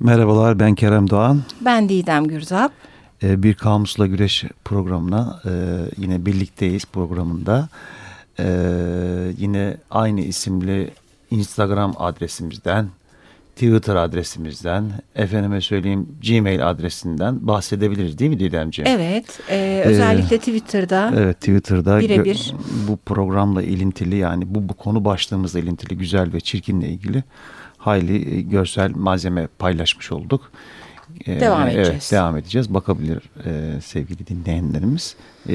Merhabalar ben Kerem Doğan. Ben Didem Gürzap. Ee, bir Kamusla Güreş programına e, yine birlikteyiz programında. Ee, yine aynı isimli Instagram adresimizden, Twitter adresimizden, efendime söyleyeyim Gmail adresinden bahsedebiliriz değil mi Didemciğim? Evet, e, özellikle ee, Twitter'da. Evet, Twitter'da birebir. bu programla ilintili yani bu, bu konu başlığımızla ilintili güzel ve çirkinle ilgili hayli e, görsel malzeme paylaşmış olduk. Ee, devam edeceğiz. Evet, devam edeceğiz. Bakabilir e, sevgili dinleyenlerimiz. E,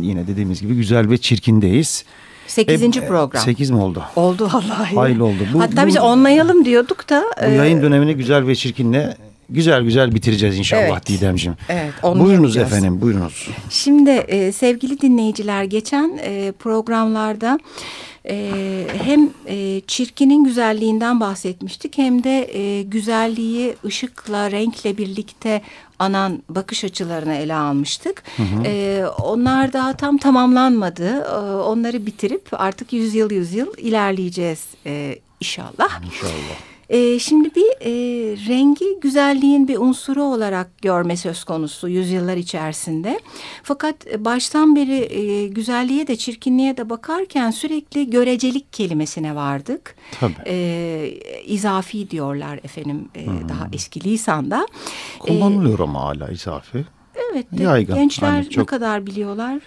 yine dediğimiz gibi güzel ve çirkindeyiz. Sekizinci e, program. Sekiz mi oldu? Oldu vallahi. Hayli oldu. Bu, Hatta bu, biz onlayalım diyorduk da. Bu e, yayın dönemini güzel ve çirkinle güzel güzel bitireceğiz inşallah evet. Didemciğim. Evet. Buyurunuz efendim buyurunuz. Şimdi e, sevgili dinleyiciler geçen e, programlarda e, hem e, çirkinin güzelliğinden bahsetmiştik hem de e, güzelliği ışıkla, renkle birlikte anan bakış açılarını ele almıştık. Hı hı. E, onlar daha tam tamamlanmadı. E, onları bitirip artık yüzyıl yüzyıl ilerleyeceğiz e, inşallah. İnşallah. E, şimdi bir e, rengi güzelliğin bir unsuru olarak görme söz konusu yüzyıllar içerisinde. Fakat baştan beri e, güzelliğe de çirkinliğe de bakarken sürekli görecelik kelimesine vardık. Tabii. E, izafi diyorlar efendim e, hmm. daha eski lisanda. Kullanılıyor e, ama hala izafi. Evet. Yaygın. Gençler hani çok... ne kadar biliyorlar?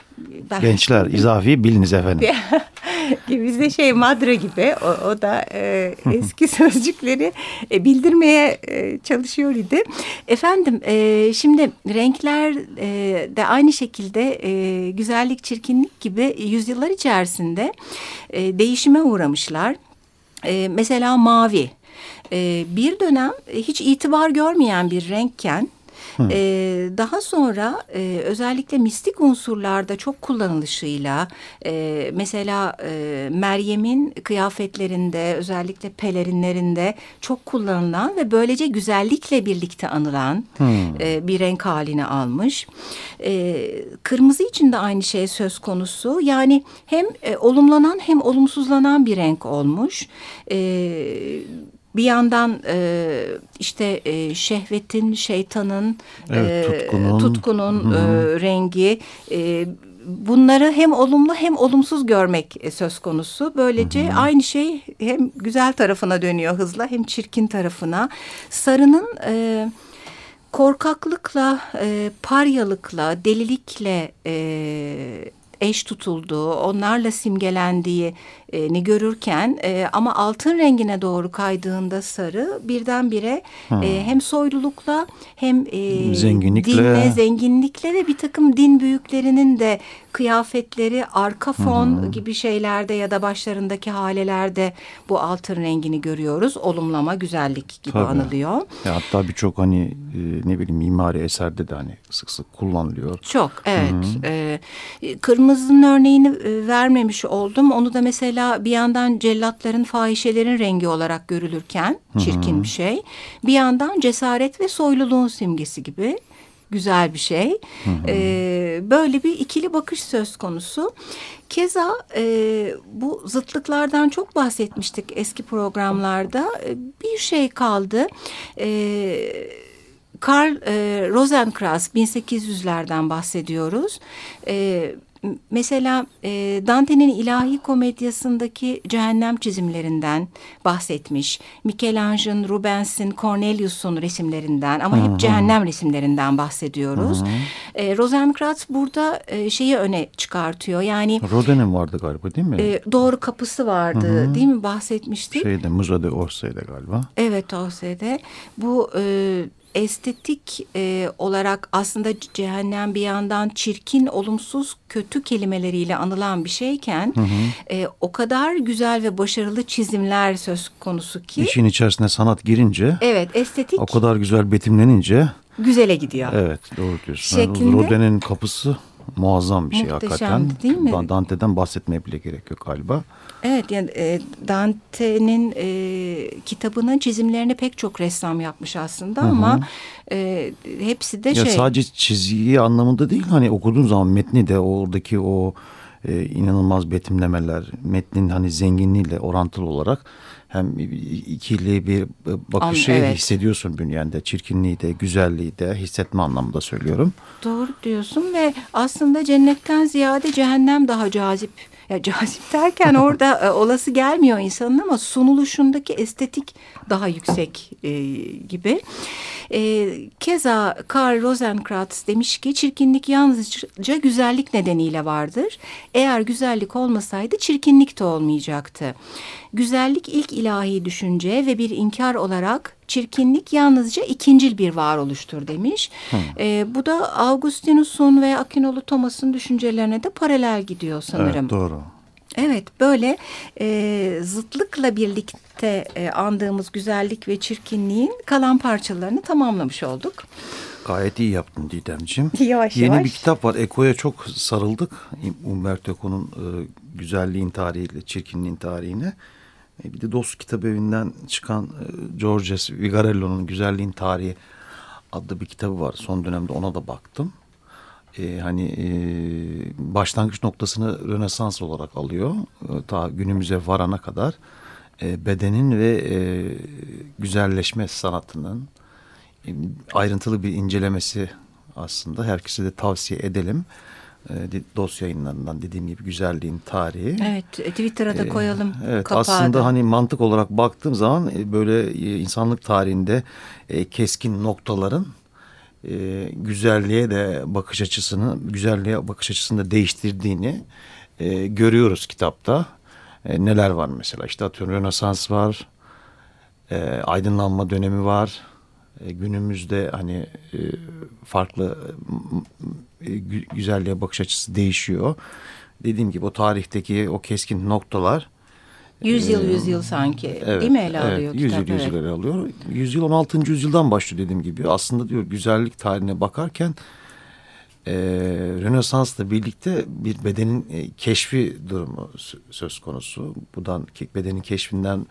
Ben... Gençler izafi biliniz efendim. Bizde şey madra gibi o, o da e, eski sözcükleri e, bildirmeye e, çalışıyor idi. Efendim e, şimdi renkler e, de aynı şekilde e, güzellik çirkinlik gibi yüzyıllar içerisinde e, değişime uğramışlar. E, mesela mavi. E, bir dönem hiç itibar görmeyen bir renkken ee, daha sonra e, özellikle mistik unsurlarda çok kullanılışıyla e, mesela e, Meryem'in kıyafetlerinde özellikle pelerinlerinde çok kullanılan ve böylece güzellikle birlikte anılan e, bir renk haline almış. E, kırmızı için de aynı şey söz konusu. Yani hem e, olumlanan hem olumsuzlanan bir renk olmuş. E, bir yandan e, işte e, şehvetin, şeytanın, evet, e, tutkunun, tutkunun e, rengi... E, bunları hem olumlu hem olumsuz görmek e, söz konusu. Böylece hı hı. aynı şey hem güzel tarafına dönüyor hızla hem çirkin tarafına. Sarının e, korkaklıkla, e, paryalıkla, delilikle e, eş tutulduğu, onlarla simgelendiği e, görürken e, ama altın rengine doğru kaydığında sarı birdenbire hmm. e, hem soylulukla hem e, zenginlikle. dinle, zenginlikle ve bir takım din büyüklerinin de kıyafetleri arka fon hmm. gibi şeylerde ya da başlarındaki halelerde bu altın rengini görüyoruz. Olumlama, güzellik gibi Tabii. anılıyor. Ya hatta birçok hani e, ne bileyim mimari eserde de hani sık sık kullanılıyor. Çok evet. Hmm. E, kırmızının örneğini e, vermemiş oldum. Onu da mesela bir yandan cellatların, fahişelerin rengi olarak görülürken çirkin bir şey. Bir yandan cesaret ve soyluluğun simgesi gibi güzel bir şey. Ee, böyle bir ikili bakış söz konusu. Keza e, bu zıtlıklardan çok bahsetmiştik eski programlarda. E, bir şey kaldı. E, Karl e, Rosenkranz 1800'lerden bahsediyoruz. E, mesela e, Dante'nin ilahi komedyasındaki cehennem çizimlerinden bahsetmiş. Michelangelo'nun, Rubens'in, Cornelius'un resimlerinden ama hep cehennem resimlerinden bahsediyoruz. E, Rosenkranz burada e, şeyi öne çıkartıyor. Yani Rodin'in vardı galiba değil mi? E, doğru kapısı vardı Hı -hı. değil mi bahsetmiştik? Şeyde Museo de Orsay'da galiba. Evet Orsay'da. Bu e, estetik e, olarak aslında cehennem bir yandan çirkin, olumsuz, kötü kelimeleriyle anılan bir şeyken hı hı. E, o kadar güzel ve başarılı çizimler söz konusu ki. İşin içerisine sanat girince. Evet estetik. O kadar güzel betimlenince. Güzele gidiyor. Evet doğru diyorsun. Şeklinde, Rodin'in kapısı muazzam bir şey hakikaten. değil mi? Dante'den bahsetmeye bile gerek yok galiba. Evet yani e, Dante'nin e, kitabının çizimlerini pek çok ressam yapmış aslında Hı -hı. ama e, hepsi de ya şey. Sadece çizgi anlamında değil hani okuduğun zaman metni de oradaki o e, inanılmaz betimlemeler metnin hani zenginliğiyle orantılı olarak hem ikili bir bakışı An, evet. hissediyorsun bünyende. Çirkinliği de, güzelliği de hissetme anlamında söylüyorum. Doğru diyorsun ve aslında cennetten ziyade cehennem daha cazip ya cazip derken orada e, olası gelmiyor insanın ama sunuluşundaki estetik daha yüksek e, gibi. E, keza Karl Rosenkranz demiş ki çirkinlik yalnızca güzellik nedeniyle vardır. Eğer güzellik olmasaydı çirkinlik de olmayacaktı. Güzellik ilk ilahi düşünce ve bir inkar olarak çirkinlik yalnızca ikincil bir varoluştur demiş. E, bu da Augustinus'un ve Akinolu Thomas'ın düşüncelerine de paralel gidiyor sanırım. Evet doğru. Evet böyle e, zıtlıkla birlikte e, andığımız güzellik ve çirkinliğin kalan parçalarını tamamlamış olduk. Gayet iyi yaptın Didemciğim. Yavaş Yeni yavaş. bir kitap var. Eko'ya çok sarıldık. Umberto Eco'nun e, güzelliğin tarihiyle çirkinliğin tarihine. E, bir de Dost Kitap Evi'nden çıkan e, Georges Vigarello'nun Güzelliğin Tarihi adlı bir kitabı var. Son dönemde ona da baktım e, hani e, başlangıç noktasını Rönesans olarak alıyor. E, ta günümüze varana kadar e, bedenin ve e, güzelleşme sanatının e, ayrıntılı bir incelemesi aslında. Herkese de tavsiye edelim. E, dosya yayınlarından dediğim gibi güzelliğin tarihi. Evet Twitter'a da e, koyalım. E, evet aslında da. hani mantık olarak baktığım zaman e, böyle e, insanlık tarihinde e, keskin noktaların e, güzelliğe de bakış açısını, güzelliğe bakış açısını da değiştirdiğini e, görüyoruz kitapta. E, neler var mesela işte atıyorum Rönesans var, e, aydınlanma dönemi var. E, günümüzde hani e, farklı e, güzelliğe bakış açısı değişiyor. Dediğim gibi o tarihteki o keskin noktalar Yüzyıl ee, yüzyıl sanki evet, değil mi ele evet, alıyor yüzyıl, kitap? Yüzyıl ele alıyor. Yüzyıl 16. yüzyıldan başlıyor dediğim gibi. Aslında diyor güzellik tarihine bakarken e, Rönesans'la birlikte bir bedenin e, keşfi durumu söz konusu. Buradan bedenin keşfinden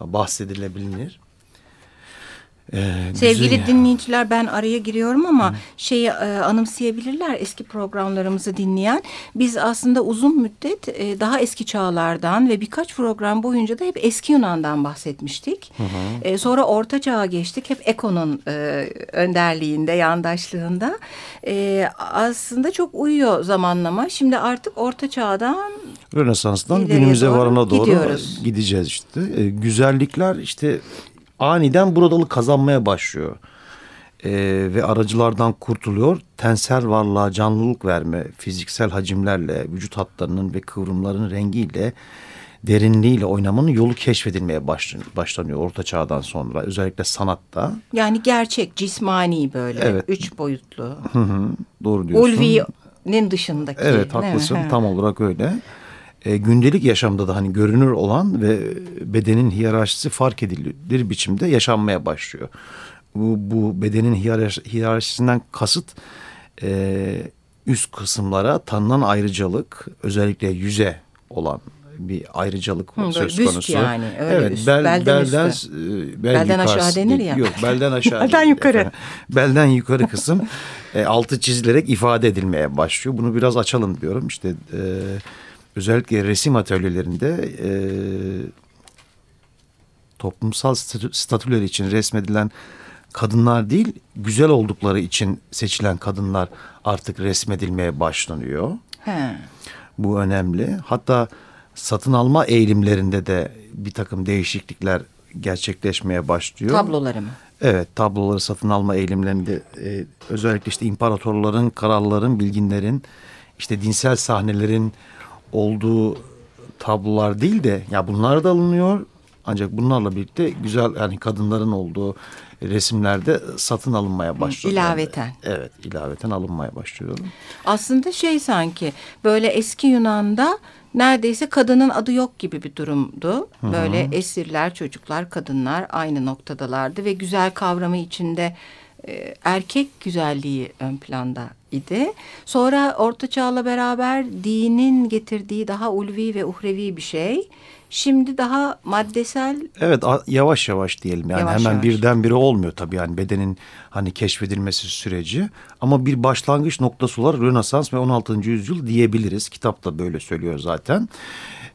bahsedilebilir. Ee, Sevgili güzel. dinleyiciler ben araya giriyorum ama Hı. şeyi e, anımsayabilirler eski programlarımızı dinleyen. Biz aslında uzun müddet e, daha eski çağlardan ve birkaç program boyunca da hep eski Yunan'dan bahsetmiştik. Hı hı. E, sonra Orta Çağ'a geçtik hep Eko'nun e, önderliğinde, yandaşlığında. E, aslında çok uyuyor zamanlama. Şimdi artık Orta Çağ'dan Rönesans'tan günümüze doğru varana doğru gidiyoruz. gideceğiz işte. E, güzellikler işte aniden buradalık kazanmaya başlıyor. Ee, ve aracılardan kurtuluyor. Tensel varlığa canlılık verme, fiziksel hacimlerle, vücut hatlarının ve kıvrımların rengiyle, derinliğiyle oynamanın yolu keşfedilmeye başlanıyor Orta Çağ'dan sonra. Özellikle sanatta. Yani gerçek, cismani böyle. Evet. Üç boyutlu. Hı hı, doğru diyorsun. Ulvi'nin dışındaki. Evet haklısın. Tam olarak öyle e, gündelik yaşamda da hani görünür olan ve bedenin hiyerarşisi fark edilir biçimde yaşanmaya başlıyor. Bu, bu bedenin hiyerarşisinden kasıt e, üst kısımlara tanınan ayrıcalık özellikle yüze olan bir ayrıcalık Hı, söz büst konusu. yani. Öyle evet, üst, bel, belden, belden, üstü. E, bel belden aşağı denir ya. Yok belden aşağı. belden yukarı. Efendim. Belden yukarı kısım e, altı çizilerek ifade edilmeye başlıyor. Bunu biraz açalım diyorum. İşte e, özellikle resim atölyelerinde e, toplumsal statüler için resmedilen kadınlar değil, güzel oldukları için seçilen kadınlar artık resmedilmeye başlanıyor. He. Bu önemli. Hatta satın alma eğilimlerinde de bir takım değişiklikler gerçekleşmeye başlıyor. Tabloları mı? Evet, tabloları satın alma eğilimlerinde e, özellikle işte imparatorların, kralların, bilginlerin, işte dinsel sahnelerin olduğu tablolar değil de ya bunlar da alınıyor ancak bunlarla birlikte güzel yani kadınların olduğu resimlerde satın alınmaya başlıyor. İlaveten. Evet ilaveten alınmaya başlıyor. Aslında şey sanki böyle eski Yunan'da neredeyse kadının adı yok gibi bir durumdu. Böyle Hı -hı. esirler, çocuklar, kadınlar aynı noktadalardı ve güzel kavramı içinde e, erkek güzelliği ön planda idi. Sonra Orta Çağ'la beraber dinin getirdiği daha ulvi ve uhrevi bir şey. Şimdi daha maddesel. Evet yavaş yavaş diyelim yani yavaş hemen yavaş. birdenbire olmuyor tabii yani bedenin hani keşfedilmesi süreci. Ama bir başlangıç noktası olarak Rönesans ve 16. yüzyıl diyebiliriz. Kitap da böyle söylüyor zaten.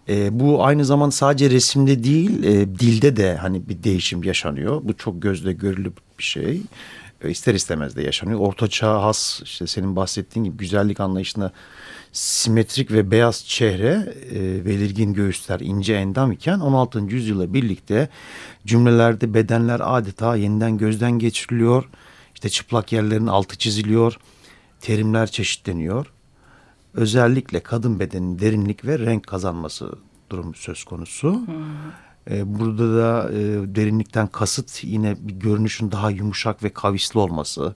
E, bu aynı zamanda sadece resimde değil e, dilde de hani bir değişim yaşanıyor. Bu çok gözle görülür bir şey. E, ister istemez de yaşanıyor. Orta çağ has işte senin bahsettiğin gibi güzellik anlayışında simetrik ve beyaz çehre, e, belirgin göğüsler, ince endam iken 16. yüzyıla birlikte cümlelerde bedenler adeta yeniden gözden geçiriliyor. İşte çıplak yerlerin altı çiziliyor, terimler çeşitleniyor. Özellikle kadın bedeninin derinlik ve renk kazanması durumu söz konusu. Hmm. E, burada da e, derinlikten kasıt yine bir görünüşün daha yumuşak ve kavisli olması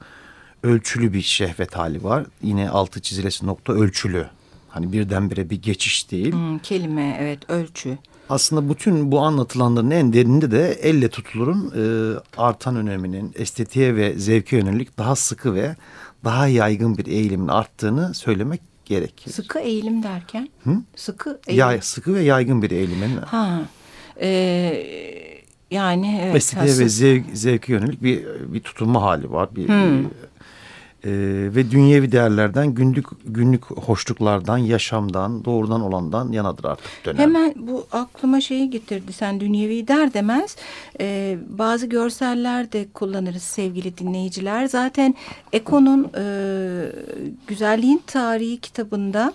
ölçülü bir şehvet hali var. Yine altı çizilesi nokta ölçülü. Hani birdenbire bir geçiş değil. Hmm, kelime evet ölçü. Aslında bütün bu anlatılanların en derininde de elle tutulurun e, artan öneminin estetiğe ve zevke yönelik daha sıkı ve daha yaygın bir eğilimin arttığını söylemek gerekir. Sıkı eğilim derken? Hı? Sıkı eğilim. Ya, sıkı ve yaygın bir eğilimin. Ha. Ee, yani evet. Estetiğe ve zevk, zevke yönelik bir bir tutunma hali var. Bir, hmm. e, ve dünyevi değerlerden günlük günlük hoşluklardan yaşamdan doğrudan olandan yanadır artık dönem. Hemen bu aklıma şeyi getirdi sen dünyevi der demez e, bazı görseller de kullanırız sevgili dinleyiciler zaten Eko'nun e, güzelliğin tarihi kitabında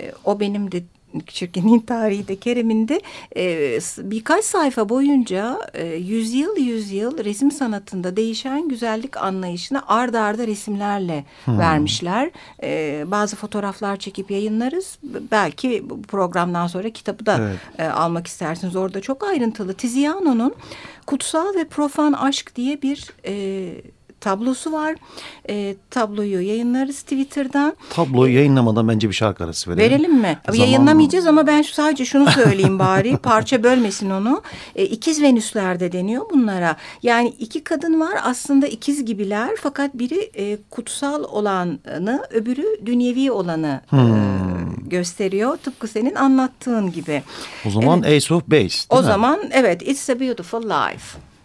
e, o benim de çirkinliğin tarihi de Kerem'inde e, birkaç sayfa boyunca e, yüzyıl yüzyıl resim sanatında değişen güzellik anlayışını ard arda resimlerle hmm. vermişler. E, bazı fotoğraflar çekip yayınlarız. Belki bu programdan sonra kitabı da evet. e, almak istersiniz. Orada çok ayrıntılı. Tiziano'nun Kutsal ve Profan Aşk diye bir e, tablosu var. E, tabloyu yayınlarız Twitter'dan. Tabloyu e, yayınlamadan bence bir şarkı arası verelim. Verelim mi? Zaman... Yayınlamayacağız ama ben sadece şunu söyleyeyim bari. parça bölmesin onu. E, ikiz Venüslerde deniyor bunlara. Yani iki kadın var aslında ikiz gibiler fakat biri e, kutsal olanı öbürü dünyevi olanı e, hmm. e, gösteriyor. Tıpkı senin anlattığın gibi. O zaman evet. Ace of Base O mi? zaman evet It's a Beautiful Life.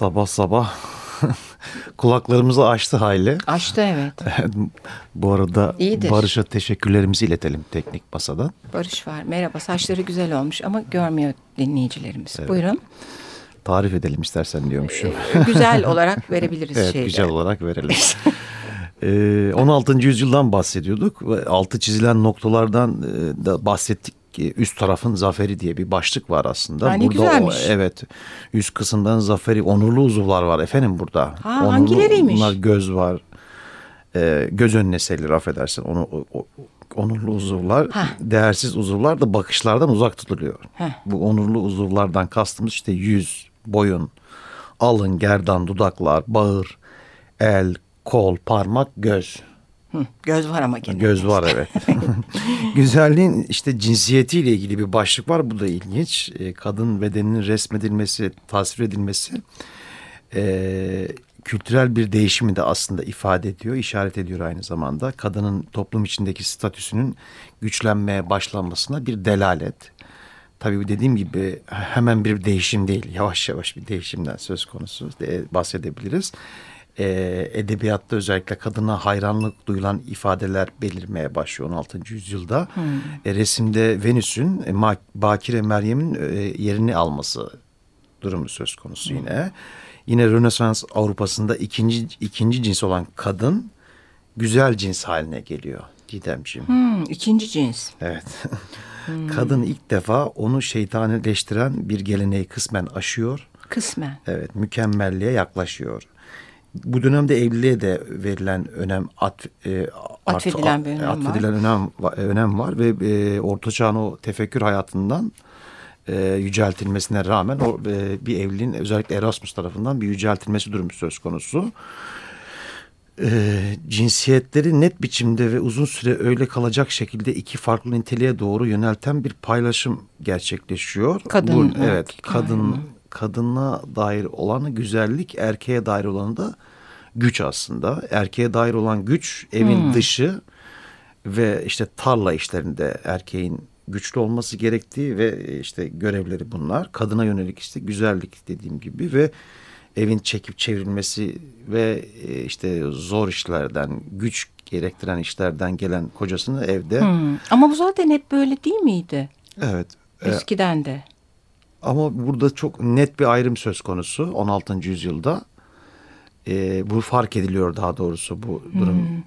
Sabah sabah kulaklarımızı açtı hayli. Açtı evet. Bu arada İyidir. Barış'a teşekkürlerimizi iletelim teknik masadan. Barış var. Merhaba. Saçları güzel olmuş ama görmüyor dinleyicilerimiz. Buyurun. Tarif edelim istersen diyormuşum. Güzel olarak verebiliriz evet şeyleri. güzel olarak verelim. Ee, 16. yüzyıldan bahsediyorduk altı çizilen noktalardan e, da bahsettik. Ki Üst tarafın zaferi diye bir başlık var aslında. Ha, ne güzelmiş. evet üst kısımdan zaferi onurlu uzuvlar var efendim burada. Ha, onurlu, hangileriymiş? Bunlar göz var. Ee, göz önüne serilir affedersin. Onu, o, o- onurlu uzuvlar, Ha. değersiz uzuvlar da bakışlardan uzak tutuluyor. Heh. Bu onurlu uzuvlardan kastımız işte yüz, boyun, alın, gerdan, dudaklar, bağır, el, kol, parmak, göz. Hı, göz var ama gene. Göz var evet. Güzelliğin işte cinsiyetiyle ilgili bir başlık var. Bu da ilginç. Ee, Kadın bedeninin resmedilmesi, tasvir edilmesi e, kültürel bir değişimi de aslında ifade ediyor, işaret ediyor aynı zamanda. Kadının toplum içindeki statüsünün güçlenmeye başlanmasına bir delalet. Tabii dediğim gibi hemen bir değişim değil, yavaş yavaş bir değişimden söz konusu de bahsedebiliriz. Ee, edebiyatta özellikle kadına hayranlık duyulan ifadeler belirmeye başlıyor 16. yüzyılda. E, resimde Venüs'ün e, Bakire Meryem'in e, yerini alması durumu söz konusu yine. Yine Rönesans Avrupa'sında ikinci ikinci cins olan kadın güzel cins haline geliyor Didemciğim. Hmm, ikinci cins. Evet. Kadın ilk defa onu şeytanileştiren bir geleneği kısmen aşıyor. Kısmen. Evet, mükemmelliğe yaklaşıyor. Bu dönemde evliliğe de verilen önem at, e, Atfedilen bir önem var. atfedilen önem va- önem var ve e, Orta Çağ'ın o tefekkür hayatından e, yüceltilmesine rağmen o e, bir evliliğin özellikle Erasmus tarafından bir yüceltilmesi durumu söz konusu. E, cinsiyetleri net biçimde ve uzun süre öyle kalacak şekilde iki farklı niteliğe doğru yönelten bir paylaşım gerçekleşiyor. Kadın, Bu, evet, kadın ayrımı. Kadına dair olanı güzellik, erkeğe dair olanı da güç aslında. Erkeğe dair olan güç evin dışı ve işte tarla işlerinde erkeğin güçlü olması gerektiği ve işte görevleri bunlar. Kadına yönelik işte güzellik dediğim gibi ve evin çekip çevrilmesi ve e, işte zor işlerden, güç gerektiren işlerden gelen kocasını evde Hmm. Ama bu zaten hep böyle değil miydi? evet e, Eskiden de. Ama burada çok net bir ayrım söz konusu 16. yüzyılda. Ee, bu fark ediliyor daha doğrusu bu durum.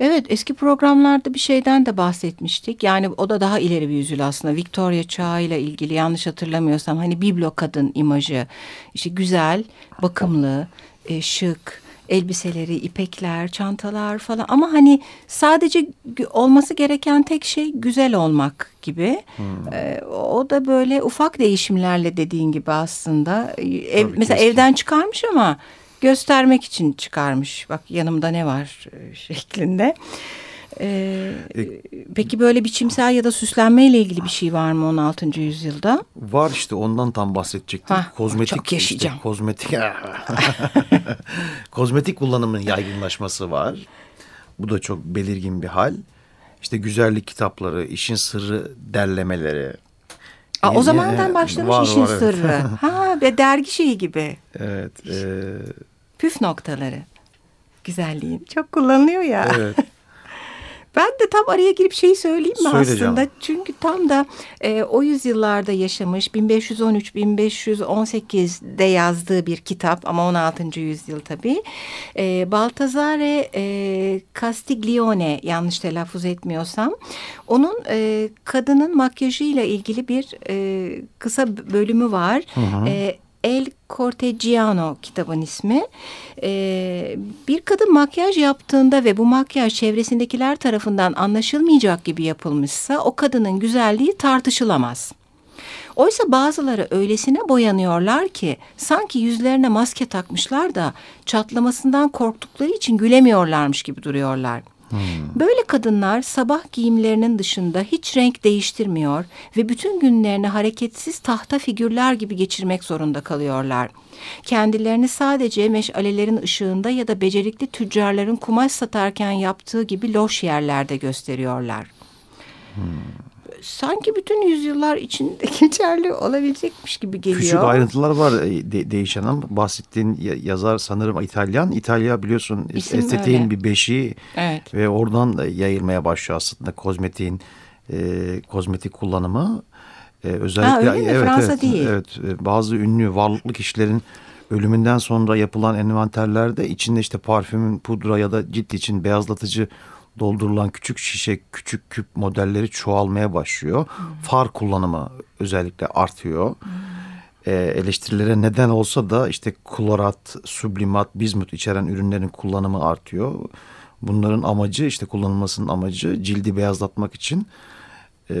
Evet eski programlarda bir şeyden de bahsetmiştik. Yani o da daha ileri bir yüzyıl aslında. Victoria çağı ile ilgili yanlış hatırlamıyorsam hani biblo kadın imajı. işte güzel, bakımlı, e, şık, elbiseleri, ipekler, çantalar falan. Ama hani sadece olması gereken tek şey güzel olmak gibi. E, o da böyle ufak değişimlerle dediğin gibi aslında. Ev, Tabii, mesela kesin. evden çıkarmış ama göstermek için çıkarmış. Bak yanımda ne var e, şeklinde. Ee, peki böyle biçimsel ya da süslenmeyle ilgili bir şey var mı 16. yüzyılda? Var işte ondan tam bahsedecektim. Hah, kozmetik çok yaşayacağım. işte kozmetik kozmetik kullanımının yaygınlaşması var. Bu da çok belirgin bir hal. İşte güzellik kitapları, işin sırrı derlemeleri. Aa, o zamandan başlamış var, işin var, evet. sırrı. Ha ve dergi şeyi gibi. Evet. e, Püf noktaları. Güzelliğin. Çok kullanılıyor ya. evet. Ben de tam araya girip şeyi söyleyeyim mi Söyle aslında? canım. Çünkü tam da e, o yüzyıllarda yaşamış 1513-1518'de yazdığı bir kitap ama 16. yüzyıl tabii. E, Baltazare e, Castiglione yanlış telaffuz etmiyorsam onun e, kadının makyajıyla ilgili bir e, kısa bölümü var. E, El Cortegiano kitabın ismi. Ee, bir kadın makyaj yaptığında ve bu makyaj çevresindekiler tarafından anlaşılmayacak gibi yapılmışsa o kadının güzelliği tartışılamaz. Oysa bazıları öylesine boyanıyorlar ki sanki yüzlerine maske takmışlar da çatlamasından korktukları için gülemiyorlarmış gibi duruyorlar. Böyle kadınlar sabah giyimlerinin dışında hiç renk değiştirmiyor ve bütün günlerini hareketsiz tahta figürler gibi geçirmek zorunda kalıyorlar. Kendilerini sadece meşalelerin ışığında ya da becerikli tüccarların kumaş satarken yaptığı gibi loş yerlerde gösteriyorlar. Sanki bütün yüzyıllar içinde geçerli olabilecekmiş gibi geliyor. Küçük ayrıntılar var e, de, değişen ama bahsettiğin yazar sanırım İtalyan. İtalya biliyorsun İsim estetiğin öyle. bir beşiği Evet. ve oradan da yayılmaya başlıyor aslında kozmetiğin e, kozmetik kullanımı. E, özellikle Ha, evet Fransa evet, değil. evet e, bazı ünlü varlıklı kişilerin ölümünden sonra yapılan envanterlerde içinde işte parfümün pudra ya da cilt için beyazlatıcı doldurulan küçük şişe, küçük küp modelleri çoğalmaya başlıyor. Far kullanımı özellikle artıyor. E, eleştirilere neden olsa da işte klorat, sublimat, bizmut içeren ürünlerin kullanımı artıyor. Bunların amacı işte kullanılmasının amacı cildi beyazlatmak için e,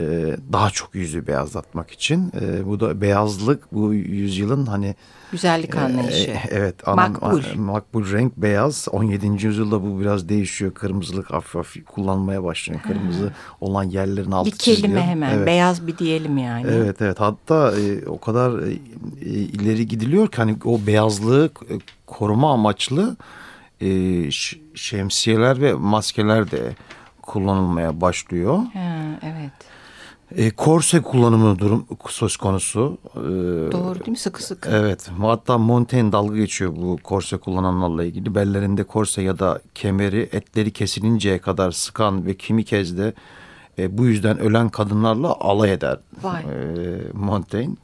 daha çok yüzü beyazlatmak için. E, bu da beyazlık bu yüzyılın hani Güzellik anlayışı. e, evet anam- Makbul. a- makbul renk beyaz. 17. yüzyılda bu biraz değişiyor. Kırmızılık hafif hafif kullanılmaya başlıyor. Kırmızı olan yerlerin altı Bir kelime çiziliyor. hemen. Evet. Beyaz bir diyelim yani. Evet evet hatta e, o kadar e, e, ileri gidiliyor ki hani o beyazlığı e, koruma amaçlı e, şemsiyeler ve maskeler de kullanılmaya başlıyor. E, korse kullanımı durum söz konusu. E, Doğru değil mi? Sıkı sıkı. Evet hatta Montaigne dalga geçiyor bu korse kullananlarla ilgili. Bellerinde korse ya da kemeri etleri kesilinceye kadar sıkan ve kimi kez de e, bu yüzden ölen kadınlarla alay eder Vay. e, Montaigne.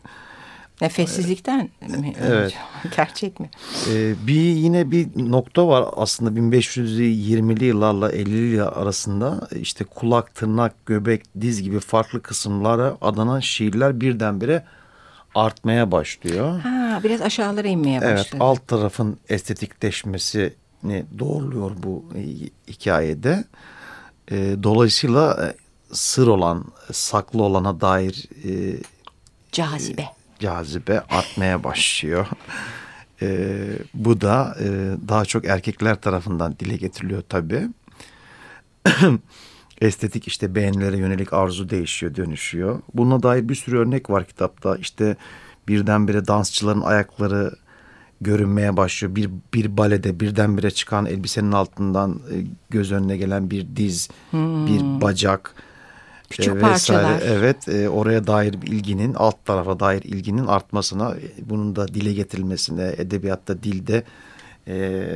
Nefessizlikten mi? Evet. Gerçek mi? Ee, bir yine bir nokta var aslında 1520'li yıllarla 50'li yıllar arasında işte kulak, tırnak, göbek, diz gibi farklı kısımlara adanan şiirler birdenbire artmaya başlıyor. Ha, biraz aşağılara inmeye Evet başladı. alt tarafın estetikleşmesini doğruluyor bu e, hikayede. E, dolayısıyla e, sır olan, saklı olana dair e, Cazibe. Cazibe artmaya başlıyor. Ee, bu da e, daha çok erkekler tarafından dile getiriliyor tabii. Estetik işte beğenilere yönelik arzu değişiyor, dönüşüyor. Buna dair bir sürü örnek var kitapta. İşte birdenbire dansçıların ayakları görünmeye başlıyor. Bir, bir balede birdenbire çıkan elbisenin altından e, göz önüne gelen bir diz, bir bacak. Küçük e, parçalar. Evet e, oraya dair bir ilginin alt tarafa dair ilginin artmasına e, bunun da dile getirilmesine edebiyatta dilde e,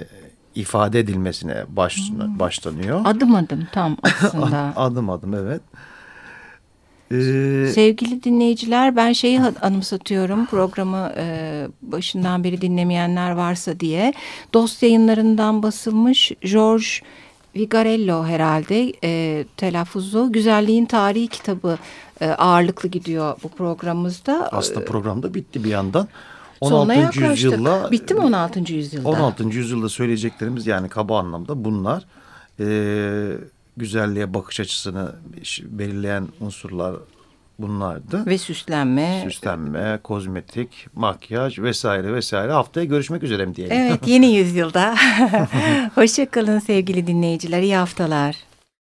ifade edilmesine baş, başlanıyor. Adım adım tam aslında. adım adım evet. Ee, Sevgili dinleyiciler ben şeyi anımsatıyorum programı e, başından beri dinlemeyenler varsa diye. Dost yayınlarından basılmış George Vigarello herhalde e, telaffuzu Güzelliğin Tarihi kitabı e, ağırlıklı gidiyor bu programımızda. aslında programda bitti bir yandan. Sonuna 16. yaklaştık. yüzyılla Bitti mi 16. yüzyılda? 16. yüzyılda söyleyeceklerimiz yani kaba anlamda bunlar. Ee, güzelliğe bakış açısını belirleyen unsurlar bunlardı. Ve süslenme. Süslenme, kozmetik, makyaj vesaire vesaire. Haftaya görüşmek üzere mi diyelim? Evet yeni yüzyılda. Hoşçakalın sevgili dinleyiciler. İyi haftalar.